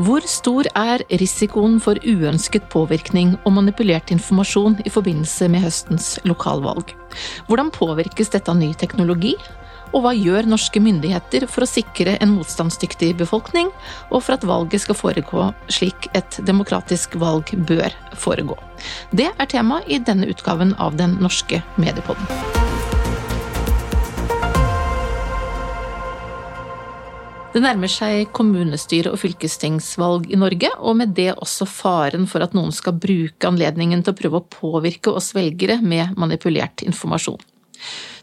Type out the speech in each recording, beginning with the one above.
Hvor stor er risikoen for uønsket påvirkning og manipulert informasjon i forbindelse med høstens lokalvalg? Hvordan påvirkes dette av ny teknologi? Og hva gjør norske myndigheter for å sikre en motstandsdyktig befolkning, og for at valget skal foregå slik et demokratisk valg bør foregå? Det er tema i denne utgaven av Den norske mediepodden. Det nærmer seg kommunestyre- og fylkestingsvalg i Norge, og med det også faren for at noen skal bruke anledningen til å prøve å påvirke oss velgere med manipulert informasjon.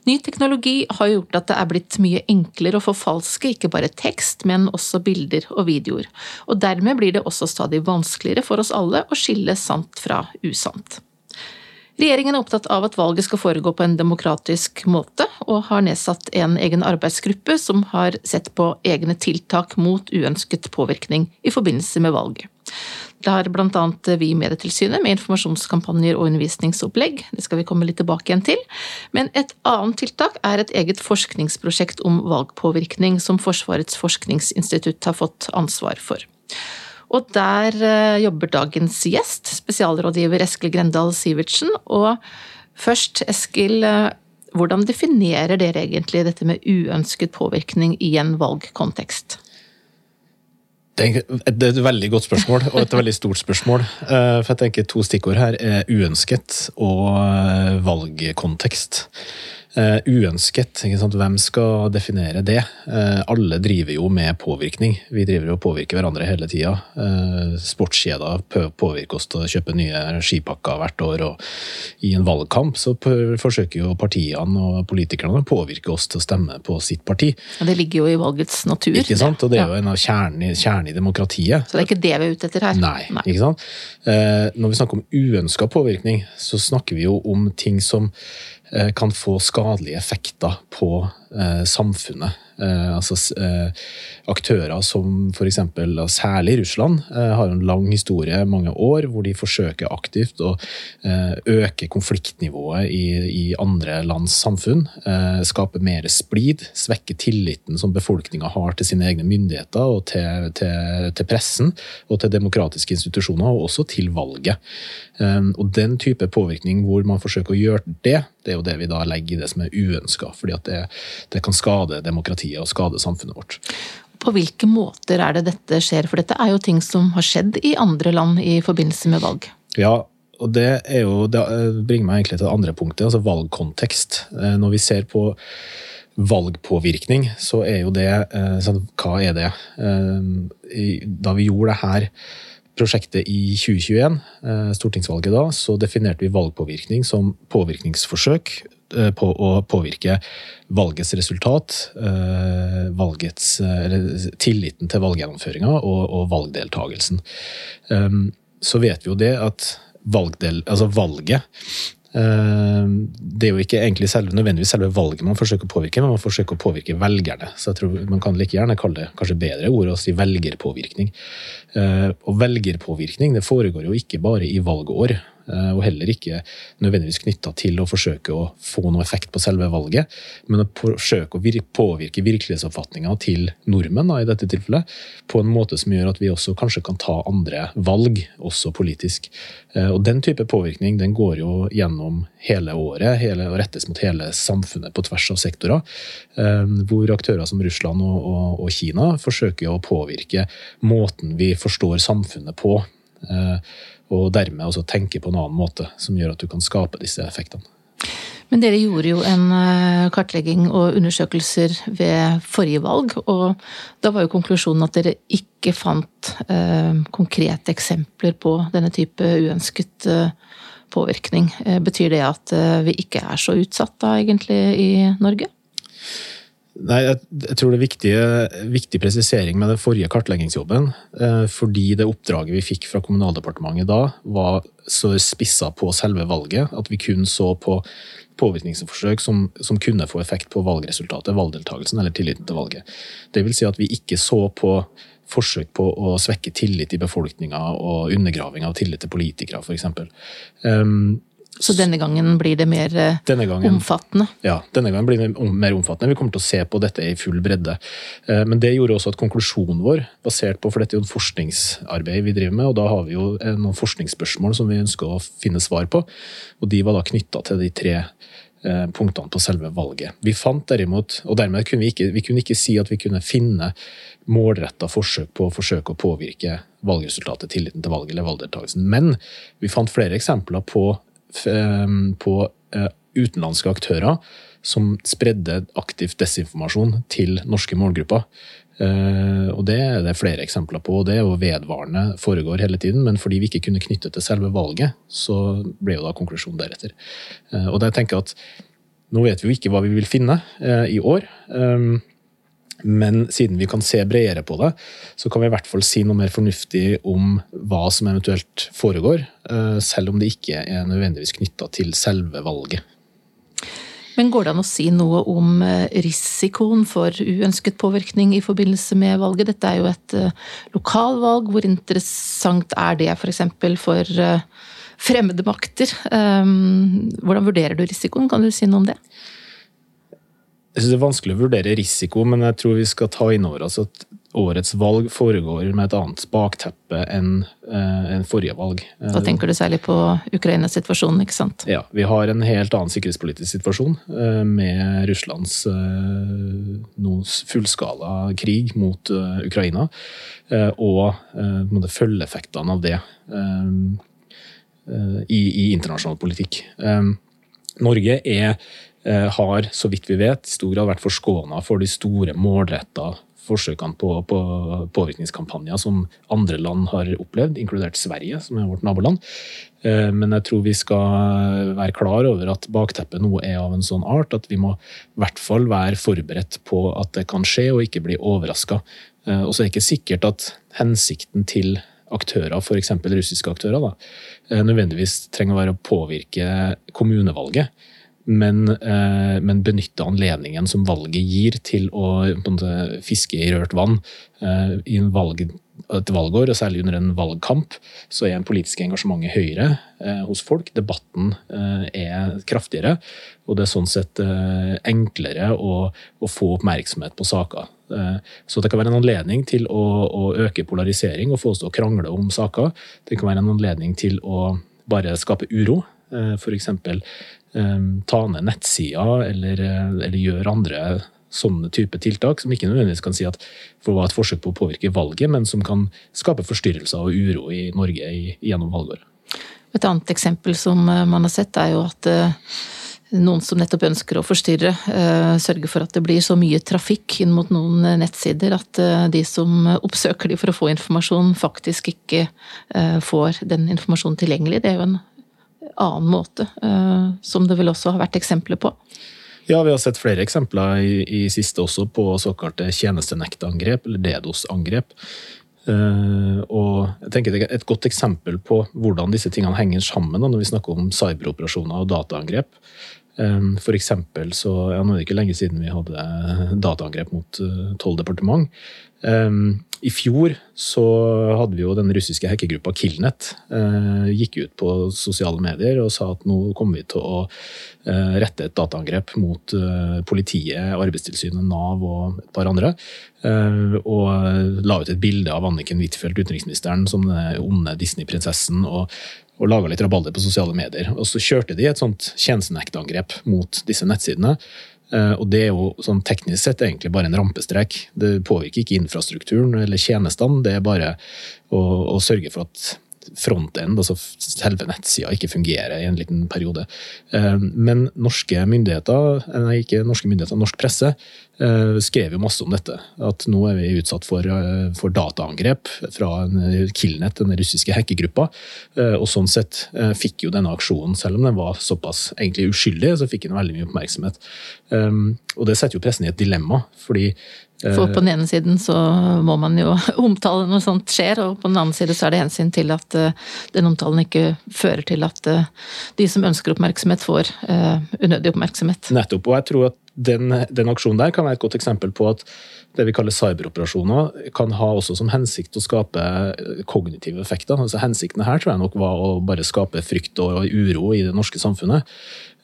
Ny teknologi har gjort at det er blitt mye enklere å forfalske ikke bare tekst, men også bilder og videoer, og dermed blir det også stadig vanskeligere for oss alle å skille sant fra usant. Regjeringen er opptatt av at valget skal foregå på en demokratisk måte, og har nedsatt en egen arbeidsgruppe som har sett på egne tiltak mot uønsket påvirkning i forbindelse med valget. Det har annet vi i Medietilsynet med informasjonskampanjer og undervisningsopplegg, det skal vi komme litt tilbake igjen til. Men et annet tiltak er et eget forskningsprosjekt om valgpåvirkning som Forsvarets forskningsinstitutt har fått ansvar for. Og der eh, jobber dagens gjest, spesialrådgiver Eskil Grendal Sivertsen. Og først, Eskil, eh, hvordan definerer dere egentlig dette med uønsket påvirkning i en valgkontekst? Det er et veldig godt spørsmål, og et veldig stort spørsmål. Eh, for jeg tenker To stikkord her er uønsket og valgkontekst. Uh, uønsket. Hvem skal definere det? Uh, alle driver jo med påvirkning. Vi driver og påvirker hverandre hele tida. Uh, Sportskjeder påvirker oss til å kjøpe nye skipakker hvert år. Og i en valgkamp så forsøker jo partiene og politikerne å påvirke oss til å stemme på sitt parti. Og det ligger jo i valgets natur. Ikke sant? Og det er jo en av kjernen i, i demokratiet. Så det er ikke det vi er ute etter her? Nei. Nei. ikke sant? Når vi snakker om uønska påvirkning, så snakker vi jo om ting som Eh, kan få skadelige effekter på eh, samfunnet. Eh, altså aktører som f.eks. særlig Russland har en lang historie, mange år, hvor de forsøker aktivt å øke konfliktnivået i, i andre lands samfunn. Skape mer splid, svekke tilliten som befolkninga har til sine egne myndigheter og til, til, til, pressen og til demokratiske institusjoner, og også til valget. Og den type påvirkning hvor man forsøker å gjøre det, det er jo det vi da legger i det som er uønska, fordi at det, det kan skade demokratiet og skade samfunnet vårt. På hvilke måter er det dette skjer? For dette er jo ting som har skjedd i andre land i forbindelse med valg. Ja, og det, jo, det bringer meg egentlig til det andre punktet, altså valgkontekst. Eh, når vi ser på valgpåvirkning, så er jo det eh, sånn, Hva er det? Eh, da vi gjorde det her prosjektet i 2021, stortingsvalget da, så definerte vi valgpåvirkning som påvirkningsforsøk Eh, på å påvirke valgets resultat, eh, valgets, tilliten til valggjennomføringa og, og valgdeltagelsen. Um, så vet vi jo det at valgdel, altså valget det er jo ikke egentlig selve, nødvendigvis selve valget man forsøker å påvirke, men man forsøker å påvirke velgerne. Så jeg tror Man kan like gjerne kalle det kanskje bedre ord å si velgerpåvirkning. Uh, og velgerpåvirkning det foregår jo ikke bare i valgår. Eh, og heller ikke nødvendigvis knytta til å forsøke å få noe effekt på selve valget, men å forsøke å påvirke virkelighetsoppfatninga til nordmenn da, i dette tilfellet, på en måte som gjør at vi også kanskje kan ta andre valg, også politisk. Eh, og Den type påvirkning den går jo gjennom hele året hele, og rettes mot hele samfunnet på tvers av sektorer. Eh, hvor aktører som Russland og, og, og Kina forsøker å påvirke måten vi forstår samfunnet på og dermed også tenke på en annen måte, som gjør at du kan skape disse effektene. Men dere gjorde jo en eh, kartlegging og undersøkelser ved forrige valg, og da var jo konklusjonen at dere ikke fant eh, konkrete eksempler på denne type uønsket eh, påvirkning. Eh, betyr det at eh, vi ikke er så utsatt da, egentlig, i Norge? Nei, jeg, jeg, tror det er viktige, viktig presisering med den forrige kartleggingsjobben. Eh, fordi det oppdraget vi fikk fra Kommunaldepartementet da, var så spissa på selve valget at vi kun så på påvirkningsforsøk som, som, kunne få effekt på valgresultatet, valgdeltakelsen eller tilliten til valget. Det vil si at vi ikke så på forsøk på å svekke tillit i befolkninga og undergraving av tillit til politikere, f.eks. Um, Så denne gangen blir det mer gangen, omfattende? Ja, denne gangen blir det mer omfattende. Vi kommer til å se på dette i full bredde. Men det gjorde også at konklusjonen vår, basert på for dette er jo en forskningsarbeid vi driver med, og da har vi jo noen forskningsspørsmål som vi ønsker å finne svar på. Og de var da knytta til de tre Eh, punktene på selve valget. Vi fant derimot, og dermed kunne vi ikke, vi kunne ikke si at vi kunne finne målretta forsøk på å forsøke å påvirke valgresultatet, tilliten til valget eller valgdeltakelsen. Men vi fant flere eksempler på, eh, på eh, utenlandske aktører som spredde aktiv desinformasjon til norske målgrupper. Eh, og det er det flere eksempler på, og det er jo vedvarende foregår hele tiden. Men fordi vi ikke kunne knytte til selve valget, så ble jo da konklusjonen deretter. Eh, og det tenker jeg at nå vet vi jo ikke hva vi vil finne i år. Men siden vi kan se bredere på det, så kan vi i hvert fall si noe mer fornuftig om hva som eventuelt foregår, selv om det ikke er nødvendigvis knytta til selve valget. Men går det an å si noe om eh, risikoen for uønsket påvirkning i forbindelse med valget? Dette er jo et eh, lokalvalg. Hvor interessant er det f.eks. for, for eh, fremmede makter? Hvordan vurderer du risikoen? Kan du si noe om det? Jeg synes Det er vanskelig å vurdere risiko, men jeg tror vi skal ta inn over oss at årets valg foregår med et annet bakteppe enn uh, en forrige valg. Da tenker du særlig på Ukrainas situasjon, ikke sant? Ja. Vi har en helt annen sikkerhetspolitisk situasjon uh, med Russlands uh, fullskala krig mot Ukraina. og følgeeffektene av det i, i, internasjonal politikk. Norge er har, så vidt vi vet, i stor grad vært forskåna for de store målretta forsøkene på, på, påvirkningskampanjer som andre land har opplevd, inkludert Sverige, som er vårt naboland. Eh, men jeg tror vi skal være klar over at bakteppet nå er av en sånn art at vi må i hvert fall være forberedt på at det kan skje, og ikke bli overraska. Eh, og så er det ikke sikkert at hensikten til aktører, f.eks. russiske aktører, da, eh, nødvendigvis trenger å være å påvirke kommunevalget men, eh, men benytte anledningen som valget gir til å måte, fiske i rørt vann. Eh, I valg, et valgår, og særlig under en valgkamp, så er en politiske engasjementet høyere eh, hos folk. Debatten eh, er kraftigere, og det er sånn sett eh, enklere å, å, få oppmerksomhet på saker. Eh, så det kan være en anledning til å, å øke polarisering og få oss til å krangle om saker. Det kan være en anledning til å bare skape uro. F.eks. Ehm, ta ned nettsider eller, eh, eller gjøre andre sånne type tiltak, som ikke nødvendigvis kan si at for være et forsøk på å påvirke valget, men som kan skape forstyrrelser og uro i Norge gjennom valgåret. Et annet eksempel som eh, man har sett, er jo at eh, noen som nettopp ønsker å forstyrre, sørger for at det blir så mye trafikk inn mot noen nettsider at de som oppsøker de for å få informasjon, faktisk ikke får den informasjonen tilgjengelig. Det er jo en annen måte, eh, som det vel også har vært eksempler på. Ja, vi har sett flere eksempler i, i siste også på såkalte tjenestenektangrep, eller DDoS-angrep. Uh, og jeg tenker det er Et godt eksempel på hvordan disse tingene henger sammen når vi snakker om cyberoperasjoner og dataangrep. Um, for eksempel så ja, Nå er det ikke lenge siden vi hadde dataangrep mot tolv uh, departement. Um, i fjor så hadde vi jo den russiske hackergruppa Killnet. Eh, gikk ut på sosiale medier og sa at nå kommer vi til å eh, rette et dataangrep mot eh, politiet, Arbeidstilsynet, Nav og et par andre. Eh, og la ut et bilde av Anniken Huitfeldt, utenriksministeren, som den onde Disney-prinsessen. og og laga litt rabalder på sosiale medier. Og så kjørte de et sånt tjenestenektangrep mot disse nettsidene. Eh, og det er jo sånn teknisk sett egentlig bare en rampestrek. Det påvirker ikke infrastrukturen eller tjenestene, det er bare å, å sørge for at frontend, altså selve nettsida, ikke fungerer i en liten periode. Eh, men norske myndigheter, nei ikke norske myndigheter, norsk presse Eh, skrev jo masse om dette. At nå er vi utsatt for, eh, for dataangrep fra en Killnet, den russiske hackergruppa. Eh, og sånn sett fikk jo denne aksjonen, selv om den var såpass egentlig uskyldig, så fikk den veldig mye oppmerksomhet. Og det setter jo pressen i et dilemma, fordi for på den ene siden så må man jo omtale når sånt skjer, og på den andre siden så er det hensyn til at den omtalen ikke fører til at de som ønsker oppmerksomhet, får unødig oppmerksomhet. Nettopp, og jeg tror at den, den, aksjonen der kan være et godt eksempel på at det vi kaller cyberoperasjoner, kan ha også som hensikt å skape kognitive effekter. Altså Hensikten her tror jeg nok var å bare skape frykt og uro i det norske samfunnet.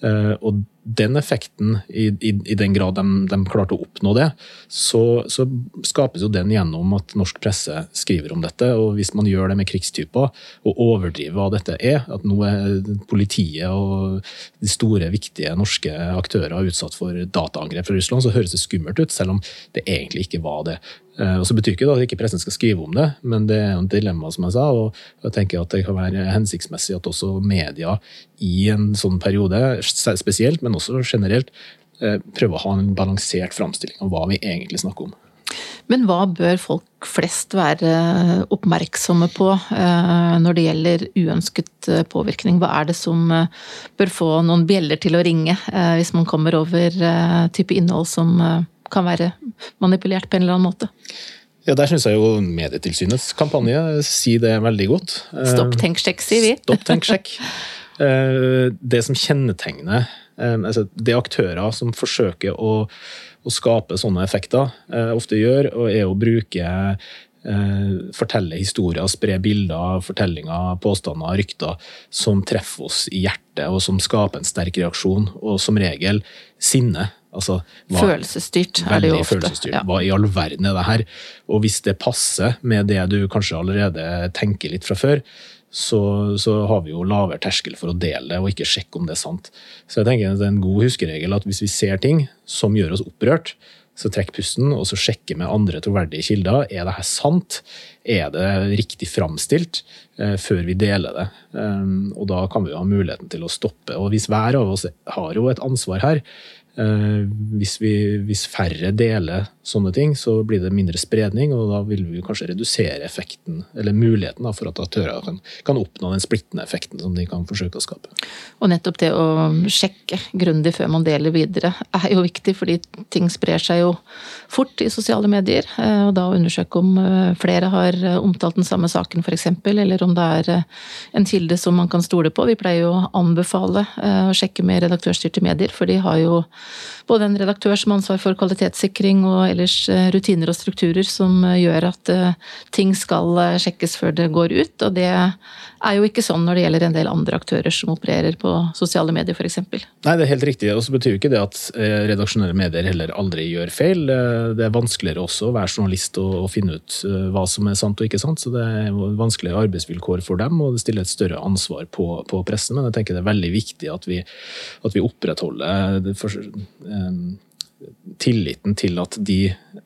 Eh, og den effekten, i, i, i den grad de, de, klarte å oppnå det, så, så, skapes jo den gjennom at norsk presse skriver om dette. Og hvis man gjør det med krigstyper og overdriver hva dette er, at nå er politiet og de store, viktige norske aktører utsatt for dataangrep fra Russland, så høres det skummelt ut, selv om det egentlig ikke var det. Eh, og så betyr ikke det at ikke pressen skal skrive om det, men det er jo et dilemma, som jeg sa. Og jeg tenker at det kan være hensiktsmessig at også media i en sånn periode, spesielt, men også generelt, eh, prøver å ha en balansert framstilling av hva vi egentlig snakker om. Men hva bør folk flest være oppmerksomme på eh, når det gjelder uønsket påvirkning? Hva er det som bør få noen bjeller til å ringe hvis man kommer over type innhold som kan være manipulert på en eller annen måte. Ja, Der syns jeg jo Medietilsynets kampanje sier det veldig godt. Stopp, tenk, sjekk, sier vi. Stopp, tenk, sjekk. Eh, det som kjennetegner eh, altså Det aktører som forsøker å, å skape sånne effekter, eh, ofte gjør, er å bruke fortelle historier, spre bilder, fortellinger, påstander, rykter som treffer oss i hjertet, og som skaper en sterk reaksjon, og som regel sinne. Altså, hva, følelsesstyrt er det jo ofte. Ja. Hva i all verden er det her? Og hvis det passer med det du kanskje allerede tenker litt fra før, så, så, har vi jo lavere terskel for å dele det og ikke sjekke om det er sant. Så jeg tenker det er en god huskeregel at hvis vi ser ting som gjør oss opprørt, så trekk pusten og så sjekke med andre troverdige kilder. Er det her sant? Er det riktig framstilt? Eh, før vi deler det. Um, og da kan vi jo ha muligheten til å stoppe. Og hvis hver av oss har jo et ansvar her, hvis, vi, hvis, færre deler sånne ting, så blir det mindre spredning, og da vil vi kanskje redusere effekten, eller muligheten for at aktører kan, kan, oppnå den splittende effekten som de kan forsøke å skape. Og nettopp det å sjekke grundig før man deler videre er jo viktig, fordi ting sprer seg jo fort i sosiale medier. Eh, og da å undersøke om eh, flere har omtalt den samme saken f.eks., eller om det er en kilde som man kan stole på. Vi pleier jo å anbefale å sjekke med redaktørstyrte medier, for de har jo både en redaktør som har ansvar for kvalitetssikring og ellers eh, rutiner og strukturer som eh, gjør at eh, ting skal sjekkes før det går ut. Og det er jo ikke sånn når det gjelder en del andre aktører som opererer på sosiale medier f.eks. Nei, det er helt riktig. Og så betyr jo ikke det at redaksjonelle medier heller aldri gjør feil. Det er vanskeligere også å være journalist og finne ut hva som er sant og ikke sant. Så det er vanskeligere arbeidsvilkår for dem, og det stiller et større ansvar på, på pressen. Men jeg tenker det er veldig viktig at vi, at vi opprettholder det for, tilliten til at de,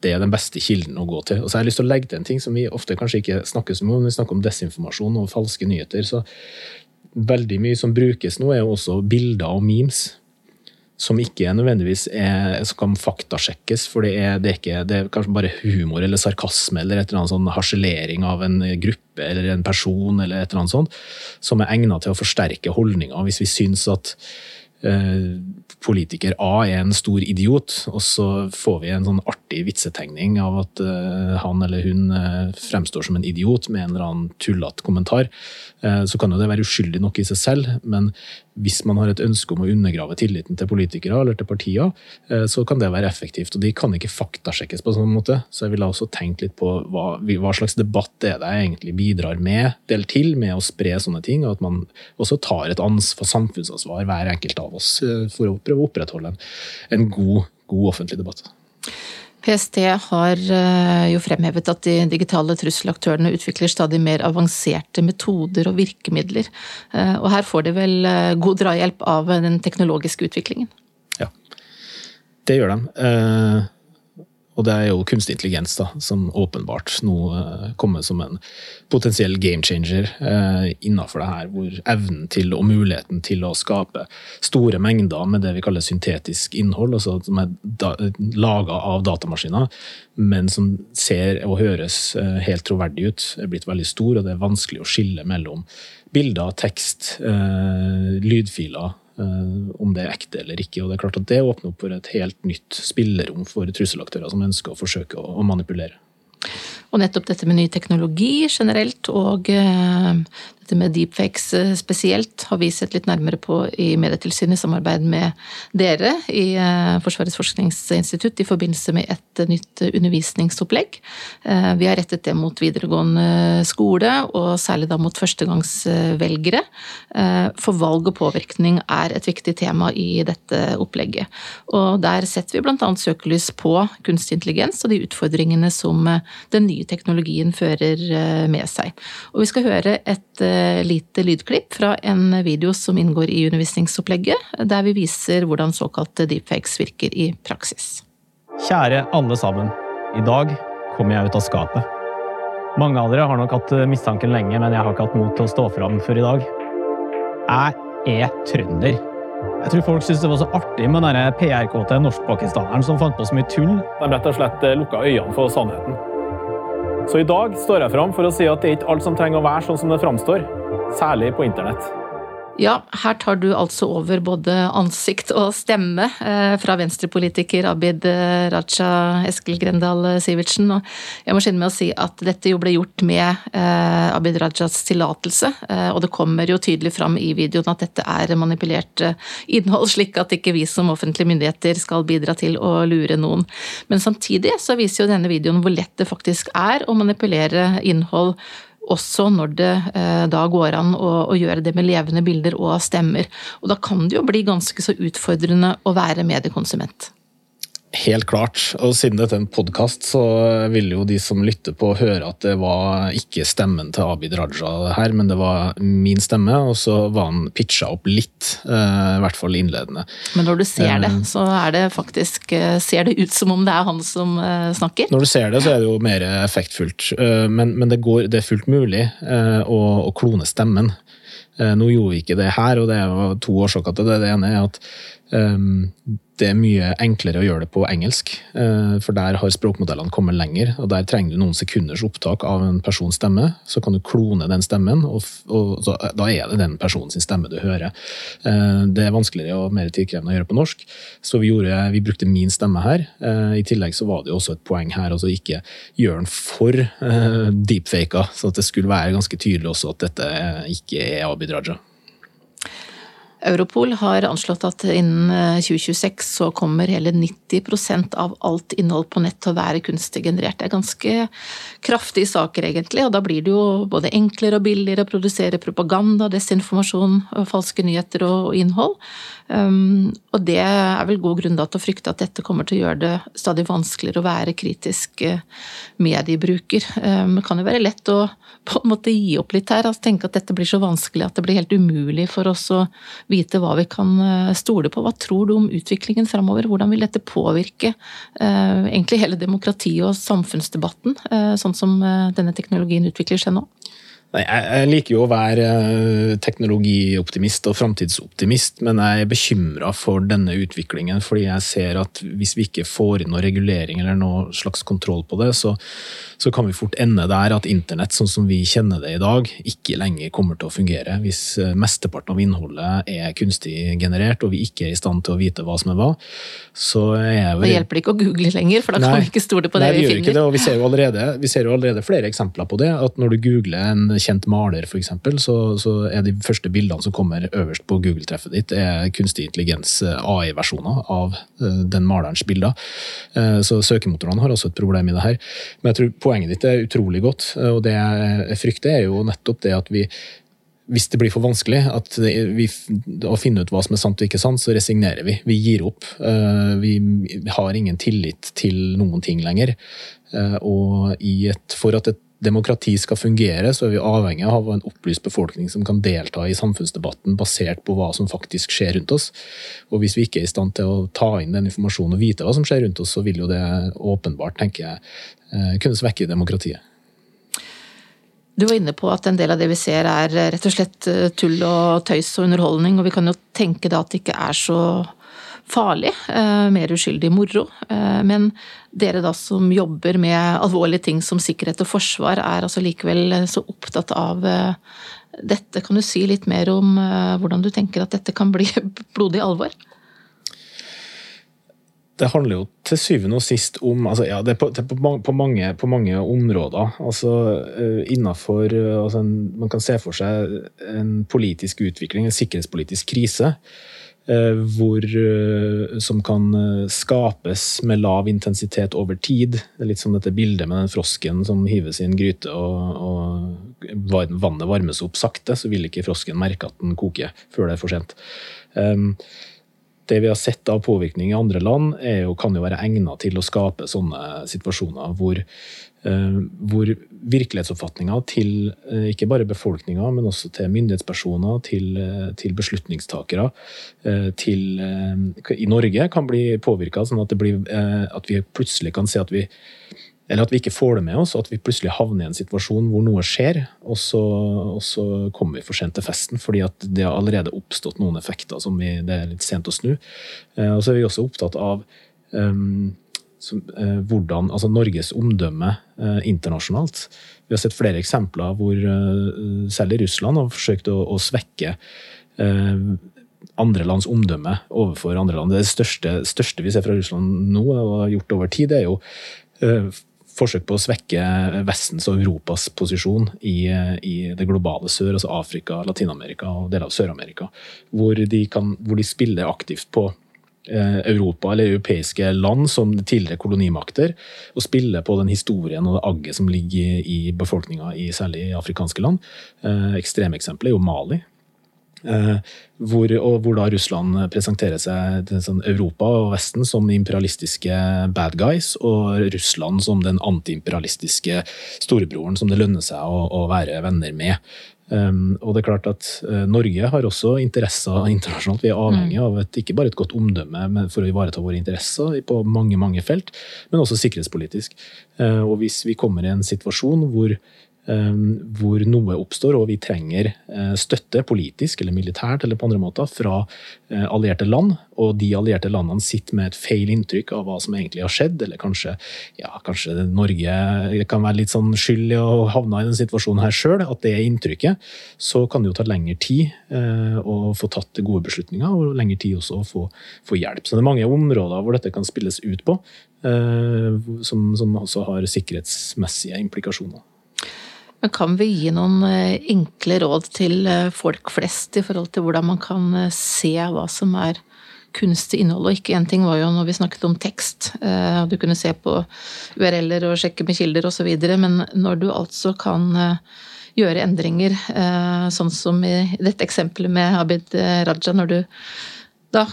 det er den beste kilden å gå til. Og så har jeg lyst til å legge til en ting som vi ofte kanskje ikke snakker om, når vi snakker om desinformasjon og falske nyheter. så Veldig mye som brukes nå, er jo også bilder og memes. Som ikke nødvendigvis er, som kan faktasjekkes, for det er, det er, ikke, det er kanskje bare humor eller sarkasme eller et eller annet sånn harselering av en gruppe eller en person eller et eller annet sånt, som er egnet til å forsterke holdninger. Hvis vi syns at politiker A er en stor idiot, og så får vi en sånn artig vitsetegning av at uh, han eller hun uh, fremstår som en idiot med en eller annen tullete kommentar, så kan jo det være uskyldig nok i seg selv, men hvis man har et ønske om å undergrave tilliten til politikere eller til partier, så kan det være effektivt. Og de kan ikke faktasjekkes på sånn måte. Så jeg ville også tenkt litt på hva, hva slags debatt er det jeg egentlig bidrar med, del til, med å spre sånne ting, og at man også tar et ansvar, samfunnsansvar, hver enkelt av oss, for å prøve å opprettholde en, en god, god offentlig debatt. PST har eh, jo fremhevet at de digitale trusselaktørene utvikler stadig mer avanserte metoder og virkemidler. Eh, og her får de vel eh, god drahjelp av den teknologiske utviklingen? Ja, det gjør de. Og det er jo kunstig intelligens da, som åpenbart nå eh, kommer som en potensiell game changer eh, innenfor det her, hvor evnen til og muligheten til å skape store mengder med det vi kaller syntetisk innhold, altså som er da, laga av datamaskiner, men som ser og høres eh, helt troverdig ut, er blitt veldig stor, og det er vanskelig å skille mellom bilder, tekst, eh, lydfiler om det er ekte eller ikke. og Det er klart at det åpner opp for et helt nytt spillerom for trusselaktører som ønsker å forsøke å manipulere. Og nettopp dette med ny teknologi generelt og eh, dette med deepfakes eh, spesielt har vi sett litt nærmere på i Medietilsynet i samarbeid med dere i eh, Forsvarets forskningsinstitutt i forbindelse med et nytt undervisningsopplegg. Vi har rettet det mot videregående skole, og særlig da mot førstegangsvelgere. For valg og påvirkning er et viktig tema i dette opplegget. Og der setter vi bl.a. søkelys på kunstig intelligens og de utfordringene som den nye teknologien fører med seg. Og vi skal høre et lite lydklipp fra en video som inngår i undervisningsopplegget, der vi viser hvordan såkalte deepfakes virker i praksis. Kjære alle sammen. I dag kommer jeg ut av skapet. Mange av dere har nok hatt eh, mistanken lenge, men jeg har ikke hatt mot til å stå fram før i dag. Jeg er trønder. Jeg tror folk syntes det var så artig med den PR-kåte norskpakistaneren som fant på så mye tull. De rett og slett eh, lukka øynene for sannheten. Så i dag står jeg fram for å si at det er ikke alt som trenger å være sånn som det framstår, særlig på internett. Ja, her tar du altså over både ansikt og stemme eh, fra venstrepolitiker Abid eh, Raja Eskil Grendal eh, Sivertsen. Og jeg må skynde meg å si at dette jo ble gjort med Abid Rajas tillatelse. Og det kommer jo tydelig fram i videoen at dette er manipulert innhold, slik at ikke vi som offentlige myndigheter skal bidra til å lure noen. Men samtidig så viser jo denne videoen hvor lett det faktisk er å manipulere innhold også når det eh, da går an å, å, gjøre det med levende bilder og stemmer. Og da kan det jo bli ganske så utfordrende å være mediekonsument. Helt klart. Og siden dette er en podkast, så vil jo de som lytter på, høre at det var ikke stemmen til Abid Raja her, men det var min stemme, og så var han pitcha opp litt. Eh, I hvert fall innledende. Men når du ser det, eh, så er det faktisk eh, Ser det ut som om det er han som snakker? Når du ser det, så er det jo mer effektfullt. Men, men det, går, det, er fullt mulig å, å klone stemmen. Nå gjorde vi ikke det her, og det er to årsaker til det. Det ene er at det er mye enklere å gjøre det på engelsk, eh, for der har språkmodellene kommet lenger. og Der trenger du noen sekunders opptak av en persons stemme. Så kan du klone den stemmen, og, og da er det den personens stemme du hører. Eh, det er vanskeligere og mer tidkrevende å gjøre på norsk, så vi, gjorde, vi brukte min stemme her. Eh, I tillegg så var det jo også et poeng her, altså ikke gjøre den for deepfaka, så det skulle være ganske tydelig også at dette ikke er Abid Raja. Europol har anslått at innen 2026 eh, så kommer hele 90% av alt innhold på nett til å være kunstig generert. Det er ganske kraftige saker, egentlig, og da blir det jo både enklere og billigere å produsere propaganda, desinformasjon, falske nyheter og innhold. Um, og det er vel god grunn til å frykte at dette kommer til å gjøre det stadig vanskeligere å være kritisk eh, mediebruker. Um, det kan jo være lett å på en måte gi opp litt her, altså tenke at dette blir så vanskelig at det blir helt umulig for oss å vite hva vi kan eh, stole på. Hva tror du om utviklingen framover? Hvordan vil dette påvirke uh, egentlig hele demokratiet og samfunnsdebatten, uh, sånn som denne teknologien utvikler seg nå? Nei, jeg liker jo å være eh, teknologioptimist og framtidsoptimist, men jeg er bekymra for denne utviklingen. Fordi jeg ser at hvis vi ikke får inn noe regulering eller noe slags kontroll på det, så, så kan vi fort ende der at internett sånn som vi kjenner det i dag, ikke lenger kommer til å fungere. Hvis eh, mesteparten av innholdet er kunstig generert, og vi ikke er i stand til å vite hva som er hva, så er jeg Det hjelper ikke å google lenger, for da nei, kan vi ikke stole på det, nei, vi, vi finner. Ikke det, og vi ser, jo allerede, vi ser jo allerede flere eksempler på det. at Når du googler en kjent maler, f.eks., så, så er de første bildene som kommer øverst på Google-treffet ditt, er kunstig intelligens eh, AI-versjoner av eh, den malerens bilder. Eh, så søkemotorene har også et problem i det her. Men jeg tror poenget ditt er utrolig godt, og det jeg frykter, er jo nettopp det at vi hvis det blir for vanskelig at vi, å finne ut hva som er sant og ikke sant, så resignerer vi. Vi gir opp. Vi har ingen tillit til noen ting lenger. Og et, for at et demokrati skal fungere, så er vi avhengig av en opplyst befolkning som kan delta i samfunnsdebatten basert på hva som faktisk skjer rundt oss. Og Hvis vi ikke er i stand til å ta inn den informasjonen og vite hva som skjer rundt oss, så vil jo det åpenbart tenker jeg, eh, kunne svekke demokratiet. Du var inne på at en del av det vi ser er rett og slett eh, tull og tøys og underholdning, og vi kan jo tenke da at det ikke er så farlig, eh, mer uskyldig moro. Eh, men dere da som jobber med alvorlige ting som sikkerhet og forsvar, er altså likevel så opptatt av eh, dette. Kan du si litt mer om hvordan du tenker at dette kan bli blodig alvor? det handler jo til syvende og sist om altså, ja, det er på, det er på, mange, på, mange, områder. Altså innafor altså, Man kan se for seg en politisk utvikling, en sikkerhetspolitisk krise. Uh, hvor, som kan skapes med lav intensitet over tid. Det er litt som dette bildet med den frosken som hives i en gryte, og, og vannet varmes opp sakte, så vil ikke frosken merke at den koker før det er for sent. Um, det vi har sett av påvirkning i andre land, jo, kan jo være egnet til å skape sånne situasjoner hvor, eh, hvor virkelighetsoppfatninga til eh, ikke bare befolkninga, men også til myndighetspersoner, til, eh, til beslutningstakere til, i Norge kan bli påvirka, sånn at, blir, at vi plutselig kan se at vi eller at vi ikke får det med oss, og at vi plutselig havner i en situasjon hvor noe skjer, og så, og så kommer vi for sent til festen fordi det har allerede oppstått noen effekter som vi, det er litt sent å snu. Eh, og så er vi også opptatt av um, som, eh, hvordan, altså Norges omdømme eh, internasjonalt. Vi har sett flere eksempler hvor eh, i Russland har forsøkt å, å svekke eh, andre lands omdømme overfor andre land. Det største, største, vi ser fra Russland nå, og har gjort over tid, det er jo eh, forsøk på å svekke Vestens og Europas posisjon i, i det globale sør, altså Afrika, Latin-Amerika og deler av Sør-Amerika, hvor, hvor, de spiller aktivt på eh, Europa eller europeiske land som tidligere kolonimakter, og spiller på den historien og det agget som ligger i, befolkninga, særlig i afrikanske land. Eh, Ekstremeksempelet er jo Mali, hvor, og hvor da Russland presenterer seg til sånn Europa og Vesten som imperialistiske bad guys, og Russland som den antiimperialistiske storebroren som det lønner seg å, å være venner med. Um, og det er klart at uh, Norge har også interesser internasjonalt. Vi er avhengig mm. av et, ikke bare et godt omdømme for å ivareta våre interesser på mange mange felt, men også sikkerhetspolitisk. Uh, og hvis vi kommer i en situasjon hvor hvor noe oppstår, og vi trenger eh, støtte politisk eller militært eller på andre måter fra eh, allierte land, og de allierte landene sitter med et feil inntrykk av hva som egentlig har skjedd, eller kanskje, ja, kanskje Norge kan være litt sånn skyld i å havne i den situasjonen her sjøl, at det er inntrykket, så kan det jo ta lengre tid eh, å få tatt gode beslutninger, og lengre tid også å få, få hjelp. Så det er mange områder hvor dette kan spilles ut på, som, som også har sikkerhetsmessige implikasjoner. Men kan vi gi noen eh, enkle råd til eh, folk flest i forhold til hvordan man kan eh, se hva som er kunstig innhold? Og ikke én ting var jo når vi snakket om tekst, og du kunne se på URL-er og sjekke med kilder osv., men når du altså kan gjøre endringer, sånn som i dette eksempelet med Abid Raja, når du da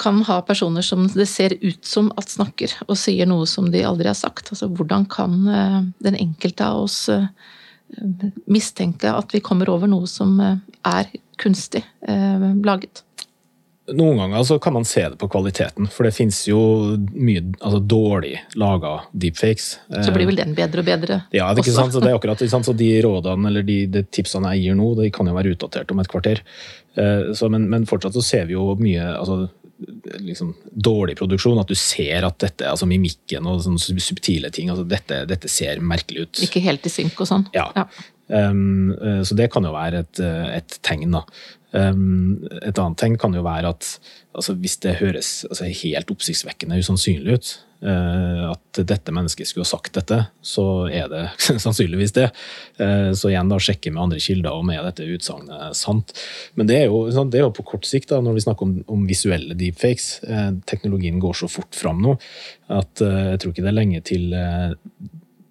kan ha personer som det ser ut som at snakker, og sier noe som de aldri har sagt. Altså hvordan kan den enkelte av oss mistenke at vi kommer over noe som eh, er kunstig eh, laget. Noen ganger så kan man se det på kvaliteten, for det finnes jo mye altså, dårlig laga deepfakes. Så blir vel den bedre og bedre? Ja, det er ikke sant, så det er akkurat sant, så De rådene eller de, de, tipsene jeg gir nå, de kan jo være utdatert om et kvarter. Eh, så, men, men, fortsatt så ser vi jo mye altså, liksom, dårlig produksjon. At du ser at dette, altså mimikken og sånne subtile ting, altså dette, dette, ser merkelig ut. Ikke helt i synk og sånn? Ja. ja. Um, så det kan jo være et, et tegn. da. Et annet tegn kan jo være at altså, hvis det høres altså, helt oppsiktsvekkende usannsynlig ut, uh, at dette mennesket skulle ha sagt dette, så er det sannsynligvis det. Uh, så igjen da sjekke med andre kilder om er dette utsagnet sant. Men det er, jo, det er, jo, på kort sikt, da, når vi snakker om, om visuelle deepfakes. Uh, teknologien går så fort fram nå at jeg tror ikke det er lenge til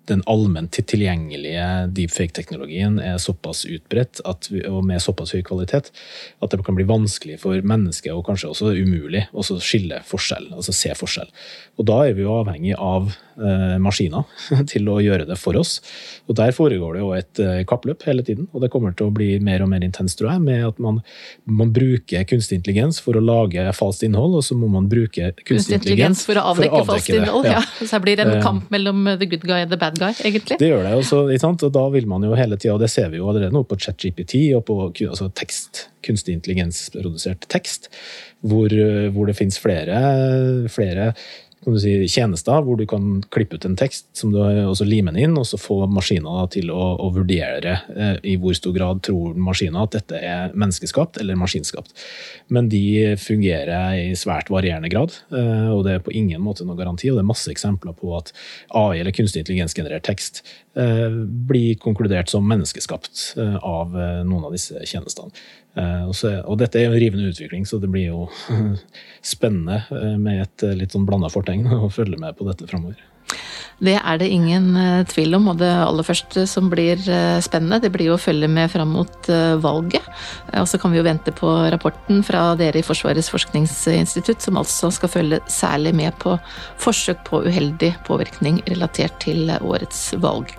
den allment tilgjengelige deepfake-teknologien er såpass utbredt at, og med såpass høy kvalitet at det kan bli vanskelig for mennesket, og kanskje også umulig, å skille forskjell, altså se forskjell. Og da er vi jo avhengig av eh, maskiner til å gjøre det for oss. Og der foregår det jo et eh, kappløp hele tiden, og det kommer til å bli mer og mer intenst, tror jeg, med at man, man bruker kunstig intelligens for å lage falskt innhold, og så må man bruke kunstig intelligens for å avdekke, falskt innhold. Ja. ja. Så her blir det en eh, kamp mellom the good guy and the bad guy, egentlig. Det gjør det, også, og da vil man jo hele tida, og det ser vi jo allerede nå på ChatGPT og på altså tekst, kunstig intelligensprodusert tekst, hvor, hvor det finnes flere, flere kan du si, tjenester hvor du kan klippe ut en tekst som du også limer inn, og så få maskiner til å, å vurdere eh, i hvor stor grad tror maskiner at dette er menneskeskapt eller maskinskapt. Men de fungerer i svært varierende grad, eh, og det er på ingen måte noen garanti. Og det er masse eksempler på at AI eller kunstig intelligens-generert tekst eh, blir konkludert som menneskeskapt eh, av eh, noen av disse tjenestene. Eh, og, dette er jo en rivende utvikling, så det blir jo spennende eh, med et eh, litt sånn blanda fortegn å følge med på dette framover. Det er det ingen tvil om, og det aller første som blir spennende, det blir jo å følge med fram mot valget. Og så kan vi jo vente på rapporten fra dere i Forsvarets forskningsinstitutt, som altså skal følge særlig med på forsøk på uheldig påvirkning relatert til årets valg.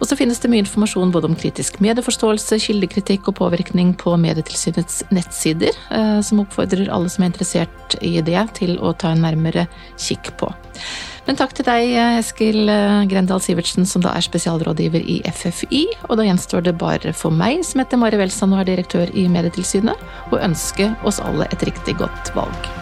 Og så finnes det mye informasjon både om kritisk medieforståelse, kildekritikk og påvirkning på Medietilsynets nettsider, eh, som oppfordrer alle som er interessert i det, til å ta en nærmere kikk på. Men takk til deg, Eskil eh, Grendal Sivertsen, som da er spesialrådgiver i FFI. Og da gjenstår det bare for meg, som heter Mari Welsand og er direktør i Medietilsynet, å ønske oss alle et riktig godt valg.